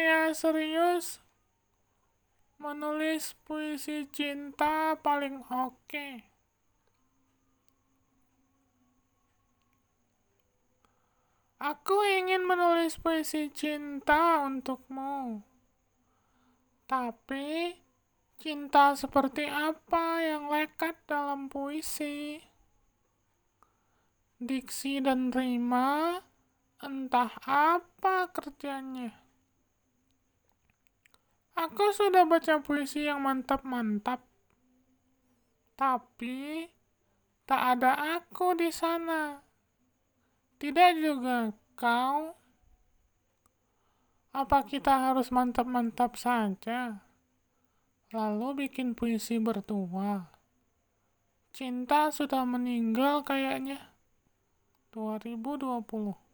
saya serius menulis puisi cinta paling oke. Aku ingin menulis puisi cinta untukmu. Tapi, cinta seperti apa yang lekat dalam puisi? Diksi dan rima, entah apa kerjanya. Aku sudah baca puisi yang mantap-mantap, tapi tak ada aku di sana. Tidak juga kau. Apa kita harus mantap-mantap saja? Lalu bikin puisi bertua. Cinta sudah meninggal kayaknya. 2020